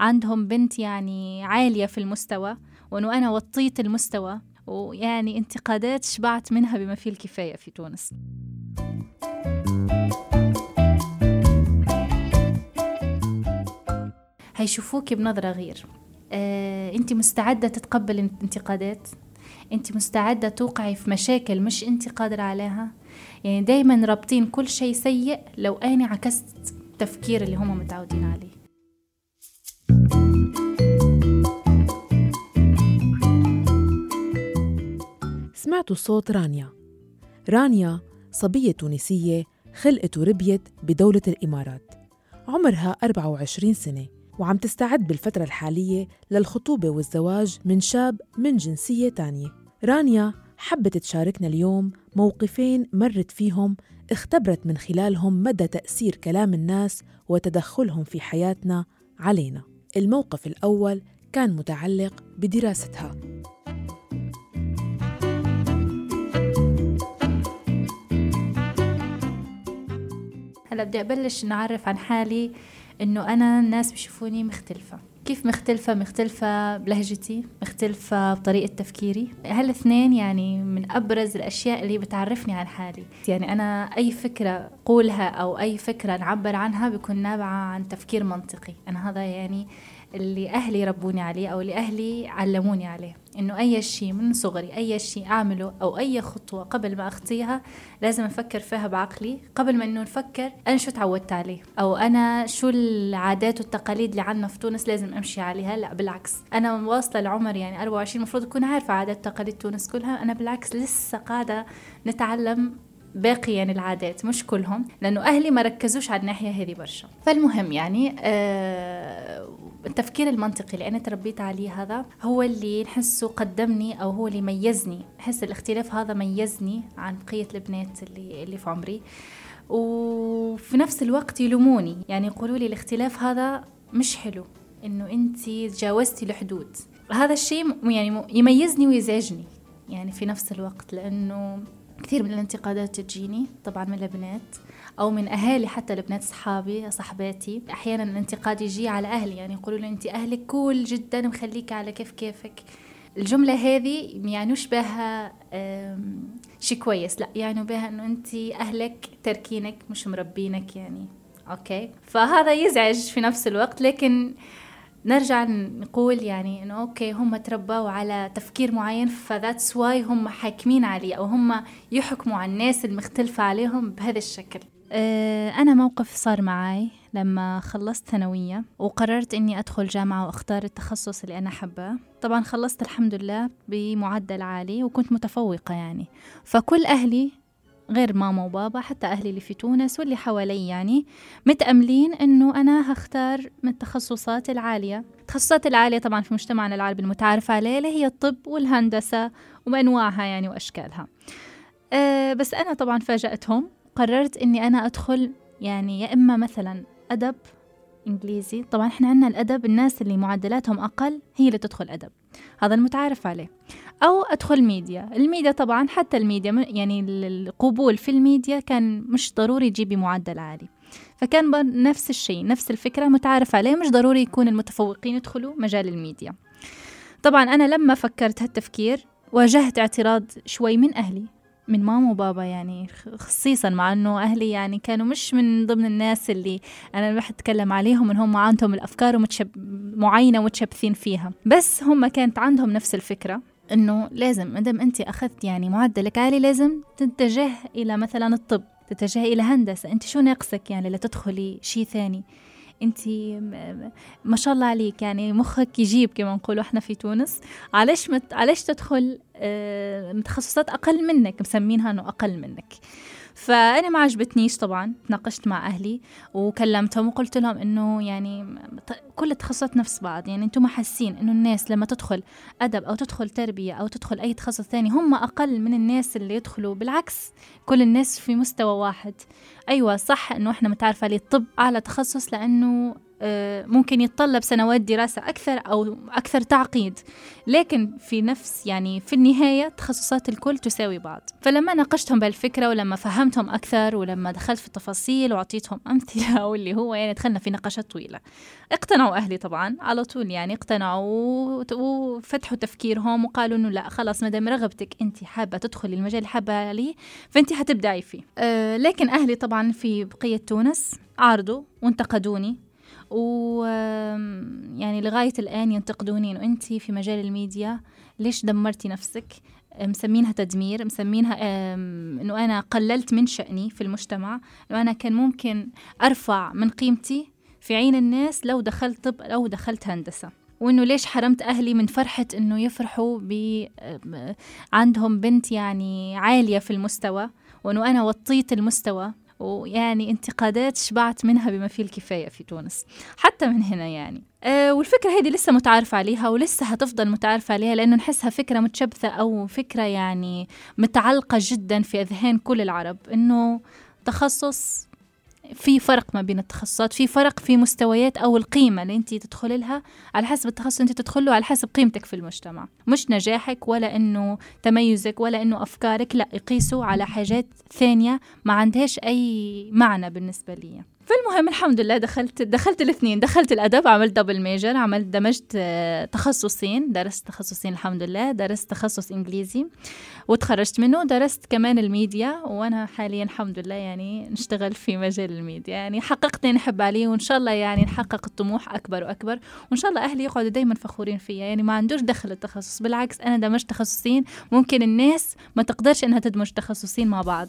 عندهم بنت يعني عالية في المستوى وأنه أنا وطيت المستوى ويعني انتقادات شبعت منها بما فيه الكفاية في تونس. هيشوفوك بنظرة غير. آه، أنت مستعدة تتقبل الانتقادات أنت مستعدة توقعي في مشاكل مش أنت قادرة عليها؟ يعني دايما رابطين كل شيء سيء لو أني عكست التفكير اللي هم متعودين عليه. سمعتوا صوت رانيا. رانيا صبية تونسية خلقت وربيت بدولة الإمارات. عمرها 24 سنة وعم تستعد بالفترة الحالية للخطوبة والزواج من شاب من جنسية تانية. رانيا حبت تشاركنا اليوم موقفين مرت فيهم اختبرت من خلالهم مدى تأثير كلام الناس وتدخلهم في حياتنا علينا. الموقف الأول كان متعلق بدراستها. هلا بدي أبلش نعرف عن حالي إنه أنا الناس بيشوفوني مختلفة. كيف مختلفة؟ مختلفة بلهجتي مختلفة بطريقة تفكيري. هالاثنين يعني من أبرز الأشياء اللي بتعرفني عن حالي. يعني أنا أي فكرة قولها أو أي فكرة نعبر عنها بيكون نابعة عن تفكير منطقي. أنا هذا يعني اللي أهلي ربوني عليه أو اللي أهلي علموني عليه. إنه أي شيء من صغري أي شيء أعمله أو أي خطوة قبل ما أخطيها لازم أفكر فيها بعقلي. قبل ما إنه نفكر أنا شو تعودت عليه؟ أو أنا شو العادات والتقاليد اللي عنا في تونس لازم أمشي عليها؟ لا بالعكس. أنا واصلة العمر يعني 24 المفروض أكون عارفة عادات وتقاليد تونس كلها. أنا بالعكس لسه قاعدة نتعلم باقي يعني العادات مش كلهم لأنه أهلي ما ركزوش على الناحية هذه برشا. فالمهم يعني آه التفكير المنطقي اللي أنا تربيت عليه هذا هو اللي نحسه قدمني أو هو اللي ميزني. احس الاختلاف هذا ميزني عن بقية البنات اللي اللي في عمري. وفي نفس الوقت يلوموني. يعني يقولوا لي الاختلاف هذا مش حلو إنه أنت تجاوزتي الحدود. هذا الشيء يعني يميزني ويزعجني يعني في نفس الوقت لأنه كثير من الانتقادات تجيني طبعا من البنات أو من أهالي حتى البنات اصحابي صاحباتي. أحيانا الانتقاد يجي على أهلي يعني يقولوا لي انت أهلك cool جدا مخليك على كيف كيفك. الجملة هذه يعنوش بها شيء كويس؟ لا يعني بها إنه انت أهلك تركينك مش مربينك يعني. okay؟ فهذا يزعج في نفس الوقت لكن نرجع نقول يعني إنه okay هم تربوا على تفكير معين ف that's why هم حاكمين عليه أو هم يحكموا على الناس المختلفة عليهم بهذا الشكل. آه، أنا موقف صار معي لما خلصت ثانوية وقررت إني أدخل جامعة وأختار التخصص اللي أنا حباه طبعا خلصت الحمد لله بمعدل عالي وكنت متفوقة يعني. فكل أهلي غير ماما وبابا حتى أهلي اللي في تونس واللي حوالي يعني متأملين إنه أنا هختار من التخصصات العالية. التخصصات العالية طبعا في مجتمعنا العربي المتعارف عليه اللي هي الطب والهندسة وأنواعها يعني وأشكالها. أه بس أنا طبعا فاجأتهم قررت إني أنا أدخل يعني يا إما مثلا أدب إنجليزي. طبعا إحنا عندنا الأدب الناس اللي معدلاتهم أقل هي اللي تدخل أدب. هذا المتعارف عليه. أو أدخل media. ال media طبعا حتى الميديا يعني القبول في الميديا كان مش ضروري تجيبي معدل عالي. فكان نفس الشيء نفس الفكرة متعارف عليه مش ضروري يكون المتفوقين يدخلوا مجال الميديا. طبعا أنا لما فكرت هالتفكير واجهت اعتراض شوي من أهلي من ماما وبابا يعني خصيصا مع إنه أهلي يعني كانوا مش من ضمن الناس اللي أنا رح أتكلم عليهم إن هم عندهم الأفكار ومتشب معينة ومتشبثين فيها. بس هم كانت عندهم نفس الفكرة. إنه لازم ما دام أنت أخذت يعني معدلك عالي لازم تتجه إلى مثلا الطب تتجه إلى هندسة. أنت شو ناقصك يعني لتدخلي شيء ثاني؟ أنت ما شاء الله عليك يعني مخك يجيب كما نقولوا إحنا في تونس. علاش مت... علاش تدخل آه، تخصصات أقل منك مسمينها إنه أقل منك؟ فأنا ما عجبتنيش طبعا تناقشت مع أهلي وكلمتهم وقلت لهم إنه يعني كل التخصصات نفس بعض يعني أنتم حاسين إنه الناس لما تدخل أدب أو تدخل تربية أو تدخل أي تخصص ثاني هم أقل من الناس اللي يدخلوا بالعكس كل الناس في مستوى واحد. أيوه صح إنه إحنا متعرف عليه الطب أعلى تخصص لأنه ممكن يتطلب سنوات دراسة أكثر أو أكثر تعقيد. لكن في نفس يعني في النهاية تخصصات الكل تساوي بعض. فلما ناقشتهم بالفكرة ولما فهمتهم أكثر ولما دخلت في التفاصيل وأعطيتهم أمثلة واللي هو يعني دخلنا في نقاشات طويلة. اقتنعوا أهلي طبعا على طول يعني اقتنعوا وفتحوا تفكيرهم وقالوا إنه لا خلاص ما دام رغبتك أنت حابة تدخلي المجال حابة عليه فأنت حتبدعي فيه. أه لكن أهلي طبعا في بقية تونس عارضوا وانتقدوني. و يعني لغاية الآن ينتقدوني إنه أنت في مجال الميديا ليش دمرتي نفسك؟ مسمينها تدمير مسمينها إنه أنا قللت من شأني في المجتمع إنه أنا كان ممكن أرفع من قيمتي في عين الناس لو دخلت طب أو دخلت هندسة. وإنه ليش حرمت أهلي من فرحة إنه يفرحوا ب عندهم بنت يعني عالية في المستوى وإنه أنا وطيت المستوى ويعني انتقادات شبعت منها بما فيه الكفاية في تونس حتى من هنا يعني. أه والفكرة هذه لسه متعارف عليها ولسه هتفضل متعارف عليها لأنه نحسها فكرة متشبثة أو فكرة يعني متعلقة جدا في أذهان كل العرب إنه تخصص في فرق ما بين التخصصات في فرق في مستويات أو القيمة اللي انت تدخلي لها على حسب التخصص انت تدخله على حسب قيمتك في المجتمع. مش نجاحك ولا إنه تميزك ولا إنه أفكارك لا يقيسوا على حاجات ثانية ما عندهاش أي معنى بالنسبة لي فالمهم الحمد لله دخلت دخلت الاثنين. دخلت الأدب عملت double major عملت دمجت آه، تخصصين. درست تخصصين الحمد لله. درست تخصص إنجليزي وتخرجت منه. درست كمان الميديا وأنا حاليا الحمد لله يعني نشتغل في مجال الميديا. يعني حققت اللي نحب عليه وإن شاء الله يعني نحقق الطموح أكبر وأكبر. وإن شاء الله أهلي يقعدوا دائما فخورين فيا. يعني ما عندوش دخل التخصص. بالعكس أنا دمجت تخصصين. ممكن الناس ما تقدرش إنها تدمج تخصصين مع بعض.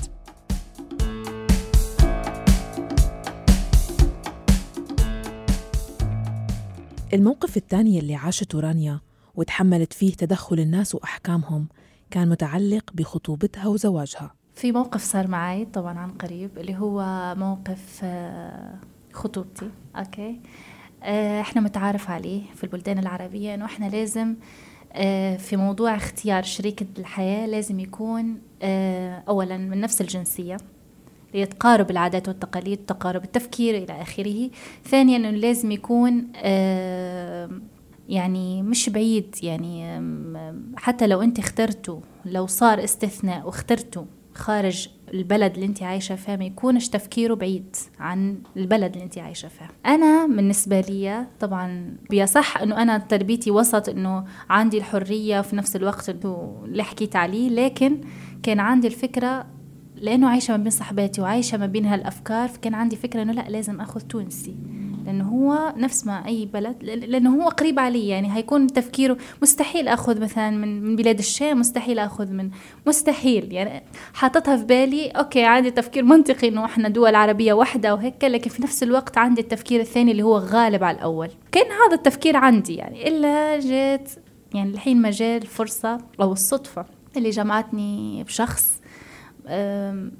الموقف الثاني اللي عاشته رانيا وتحملت فيه تدخل الناس وأحكامهم كان متعلق بخطوبتها وزواجها. في موقف صار معي طبعا عن قريب اللي هو موقف آه، خطوبتي أوكي؟ آه، إحنا متعارف عليه في البلدان العربية إنه إحنا لازم آه، في موضوع اختيار شريكة الحياة لازم يكون أولا من نفس الجنسية. ليتقارب العادات والتقاليد تقارب التفكير إلى آخره. ثانيا أنه لازم يكون يعني مش بعيد يعني حتى لو أنت اخترتوا لو صار استثناء واخترتوا خارج البلد اللي أنت عايشة فيه ما يكونش تفكيره بعيد عن البلد اللي أنت عايشة فيه أنا بالنسبة لي طبعا بيصح إنه أنا تربيتي وسط إنه عندي الحرية وفي نفس الوقت اللي حكيت عليه لكن كان عندي الفكرة لأنه عايشة ما بين صحباتي وعايشة ما بين هالأفكار فكان عندي فكرة إنه لا لازم آخذ تونسي. لأنه هو نفس ما أي بلد لأنه هو قريب علي يعني هيكون تفكيره مستحيل آخذ مثلا من من بلاد الشام مستحيل آخذ من مستحيل. يعني حاططها في بالي أوكي عندي تفكير منطقي إنه إحنا دول عربية واحدة وهيك لكن في نفس الوقت عندي التفكير الثاني اللي هو غالب على الأول. كأن هذا التفكير عندي يعني إلا جيت يعني الحين مجال فرصه أو الصدفة اللي جمعتني بشخص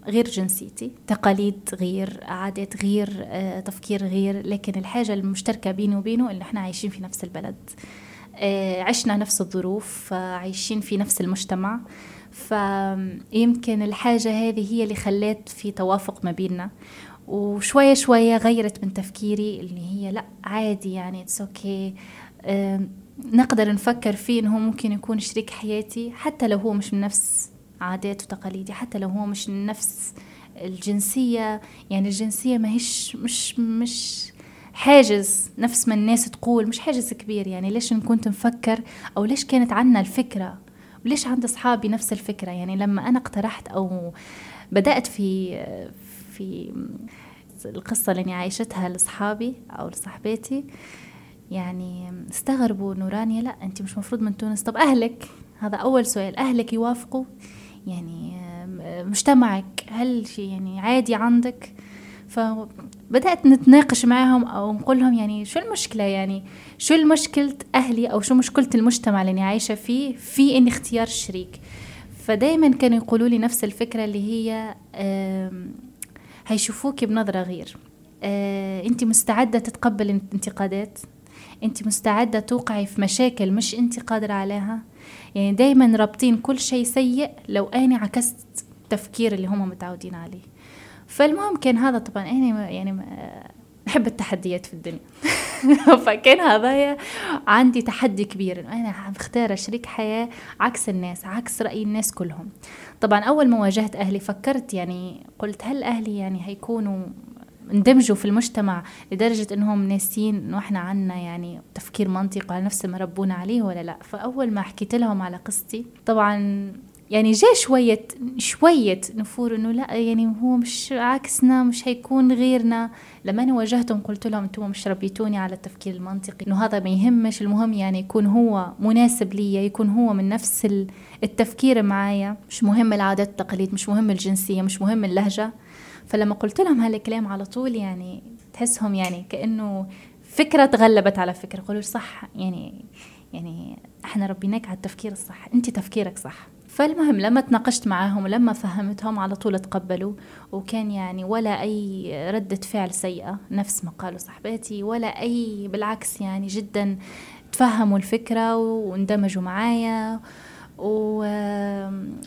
غير جنسيتي تقاليد غير عادات غير آه، تفكير غير لكن الحاجة المشتركة بيني وبينه إن إحنا عايشين في نفس البلد. آه، عشنا نفس الظروف عايشين في نفس المجتمع. فيمكن الحاجة هذه هي اللي خلت في توافق ما بيننا. وشوية شوية غيرت من تفكيري اللي هي لأ عادي يعني it's okay okay. نقدر نفكر فيه إنه ممكن يكون شريك حياتي حتى لو هو مش من نفس عادات وتقاليدي حتى لو هو مش نفس الجنسية يعني الجنسية ما هيش مش مش حاجز نفس ما الناس تقول مش حاجز كبير. يعني ليش كنت نفكر أو ليش كانت عنا الفكرة؟ وليش عند أصحابي نفس الفكرة؟ يعني لما أنا اقترحت أو بدأت في في القصة اللي عايشتها لأصحابي أو لصاحباتي يعني استغربوا نورانيا لا أنت مش مفروض من تونس. طب أهلك؟ هذا أول سؤال. أهلك يوافقوا؟ يعني مجتمعك هل يعني عادي عندك؟ فبدأت نتناقش معهم أو نقول لهم يعني شو المشكلة يعني؟ شو المشكلة أهلي أو شو مشكلة المجتمع اللي أنا عايشة فيه في إن اختيار الشريك فدايما كانوا يقولوا لي نفس الفكرة اللي هي هيشوفوكي بنظرة غير. آه، أنت مستعدة تتقبل الانتقادات انت مستعدة توقعي في مشاكل مش انت قادرة عليها. يعني دايما رابطين كل شيء سيء لو أنا عكست التفكير اللي هم متعودين عليه. فالمهم كان هذا طبعا أنا يعني نحب التحديات في الدنيا. فكان هذايا عندي تحدي كبير إنه أنا مختارة شريك حياة عكس الناس عكس رأي الناس كلهم. طبعا أول ما واجهت أهلي فكرت يعني قلت هل أهلي يعني هيكونوا اندمجوا في المجتمع لدرجة إنهم ناسين انه إحنا عنا يعني تفكير منطقي على نفس ما ربونا عليه ولا لا. فأول ما حكيت لهم على قصتي طبعا يعني جاء شوية شوية نفور إنه لا يعني هو مش عكسنا مش هيكون غيرنا. لما أنا واجهتهم قلت لهم أنتم مش ربيتوني على التفكير المنطقي. إنه هذا ما يهمش المهم يعني يكون هو مناسب لي يكون هو من نفس التفكير معايا. مش مهم العادات والتقاليد مش مهم الجنسية مش مهم اللهجة. فلما قلت لهم هالكلام على طول يعني تحسهم يعني كأنه فكرة تغلبت على فكرة. قالوا صح يعني يعني إحنا ربيناك على التفكير الصح أنت تفكيرك صح. فالمهم لما تناقشت معاهم ولما فهمتهم على طول تقبلوا وكان يعني ولا أي ردة فعل سيئة نفس ما قالوا صاحباتي ولا أي بالعكس يعني جدا تفهموا الفكرة واندمجوا معايا. و...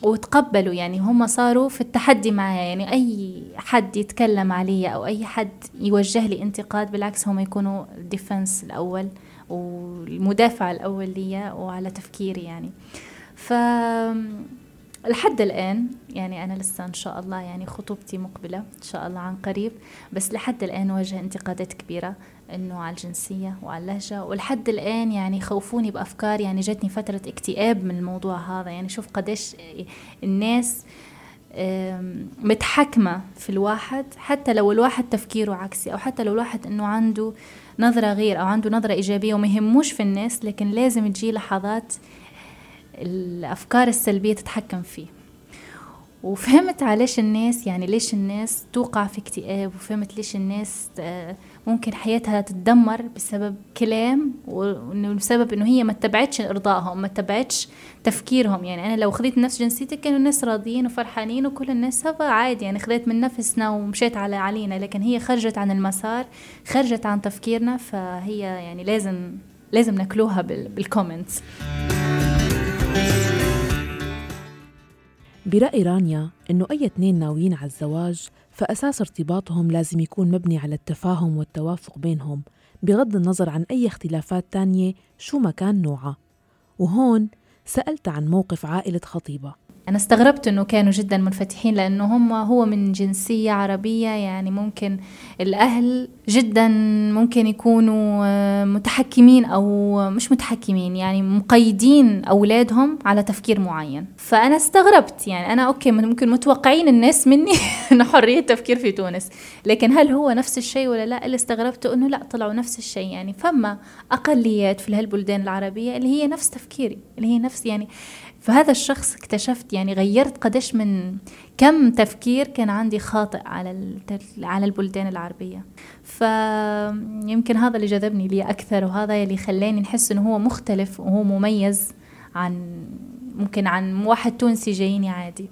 وتقبلوا يعني هم صاروا في التحدي معايا يعني أي حد يتكلم علي أو أي حد يوجه لي انتقاد بالعكس هم يكونوا الديفنس الأول والمدافع الأول لي وعلى تفكيري يعني. ف لحد الآن يعني أنا لسه إن شاء الله يعني خطوبتي مقبلة إن شاء الله عن قريب بس لحد الآن واجه انتقادات كبيرة. إنه على الجنسية وعلى اللهجة. ولحد الآن يعني خوفوني بأفكار يعني جاتني فترة اكتئاب من الموضوع هذا. يعني شوف قديش الناس متحكمة في الواحد حتى لو الواحد تفكيره عكسي أو حتى لو الواحد إنه عنده نظرة غير أو عنده نظرة إيجابية وما يهموش في الناس لكن لازم تجي لحظات الأفكار السلبية تتحكم فيه. وفهمت عليش الناس يعني ليش الناس توقع في اكتئاب وفهمت ليش الناس آه، ممكن حياتها تتدمر بسبب كلام وإنه بسبب إنه هي ما اتبعتش إرضائهم ما اتبعتش تفكيرهم. يعني أنا لو خذيت نفس جنسيتي كانوا الناس راضيين وفرحانين وكل الناس هذا عادي. يعني خذيت من نفسنا ومشيت على علينا. لكن هي خرجت عن المسار خرجت عن تفكيرنا فهي يعني لازم لازم ناكلوها بالكومنتس برأي رانيا إنه أي اثنين ناويين على الزواج فأساس ارتباطهم لازم يكون مبني على التفاهم والتوافق بينهم بغض النظر عن أي اختلافات تانية شو ما كان نوعها. وهون سألت عن موقف عائلة خطيبة. أنا استغربت إنه كانوا جدا منفتحين لأنه هم هو من جنسية عربية يعني ممكن الأهل جدا ممكن يكونوا آه، متحكمين أو مش متحكمين يعني مقيدين أولادهم على تفكير معين. فأنا استغربت يعني أنا أوكي ممكن متوقعين الناس مني إنه حرية تفكير في تونس. لكن هل هو نفس الشيء ولا لا؟ اللي استغربته إنه لا طلعوا نفس الشيء. يعني فما أقليات في هالبلدان العربية اللي هي نفس تفكيري اللي هي نفس يعني فهذا الشخص اكتشفت يعني غيرت قديش من كم تفكير كان عندي خاطئ على على البلدان العربية. فيمكن هذا اللي جذبني لي أكثر وهذا اللي خلاني نحس إنه هو مختلف وهو مميز عن ممكن عن واحد تونسي جايني عادي.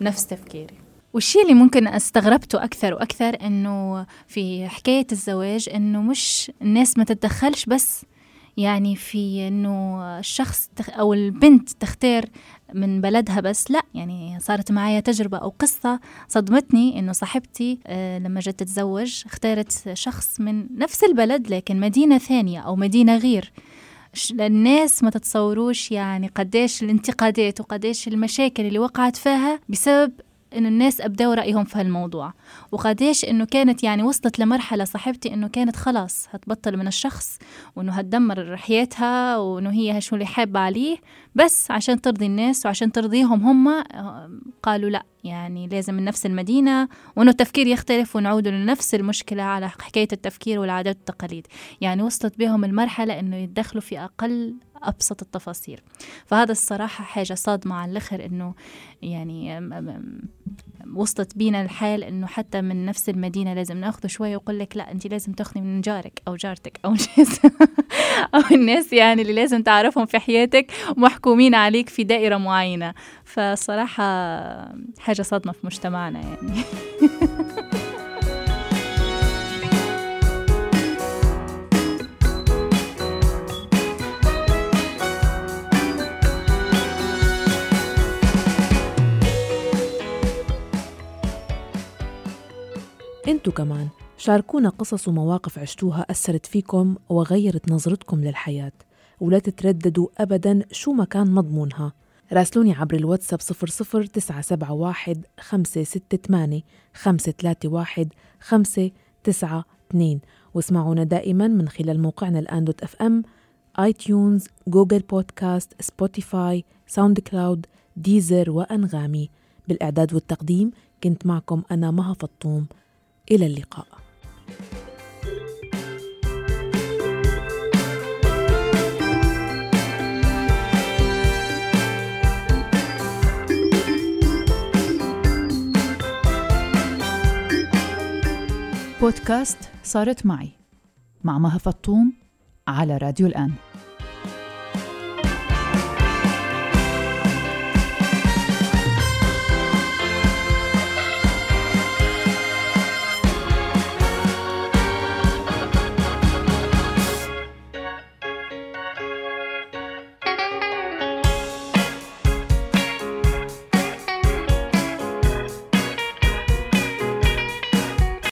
نفس تفكيري. والشيء اللي ممكن استغربته أكثر وأكثر إنه في حكاية الزواج إنه مش الناس ما تتدخلش بس يعني في إنه الشخص أو البنت تختار من بلدها بس لا يعني صارت معايا تجربة أو قصة صدمتني إنه صاحبتي آه، لما جت تتزوج اختارت شخص من نفس البلد لكن مدينة ثانية أو مدينة غير. الناس ما تتصوروش يعني قديش الانتقادات وقديش المشاكل اللي وقعت فيها بسبب انه الناس ابدوا رأيهم في هالموضوع. وقديش إنه كانت يعني وصلت لمرحلة صاحبتي إنه كانت خلاص هتبطل من الشخص وإنه هتدمر حياتها وإنه هي شو اللي حابة عليه بس عشان ترضي الناس وعشان ترضيهم هم قالوا لأ يعني لازم من نفس المدينة وأنه التفكير يختلف ونعود لنفس المشكلة على حكاية التفكير والعادات والتقاليد. يعني وصلت بهم المرحلة أنه يتدخلوا في أقل أبسط التفاصيل. فهذا الصراحة حاجة صادمة على الآخر أنه يعني وصلت بينا الحال أنه حتى من نفس المدينة لازم نأخذه شوي ويقول لك لا أنت لازم تاخذي من جارك أو جارتك أو الناس أو الناس يعني اللي لازم تعرفهم في حياتك محكومين عليك في دائرة معينة. فصراحة حاجة صدمة في مجتمعنا يعني. انتو كمان. شاركونا قصص ومواقف عشتوها أثرت فيكم وغيرت نظرتكم للحياة. ولا تترددوا أبدا شو ما كان مضمونها. راسلوني عبر الواتساب 00971 568 531 592 واسمعونا دائما من خلال موقعنا الآن dot FM iTunes Google Podcast Spotify SoundCloud Deezer وأنغامي. بالإعداد والتقديم كنت معكم أنا مها فطوم. إلى اللقاء. بودكاست صارت معي مع مها فطوم على راديو الآن.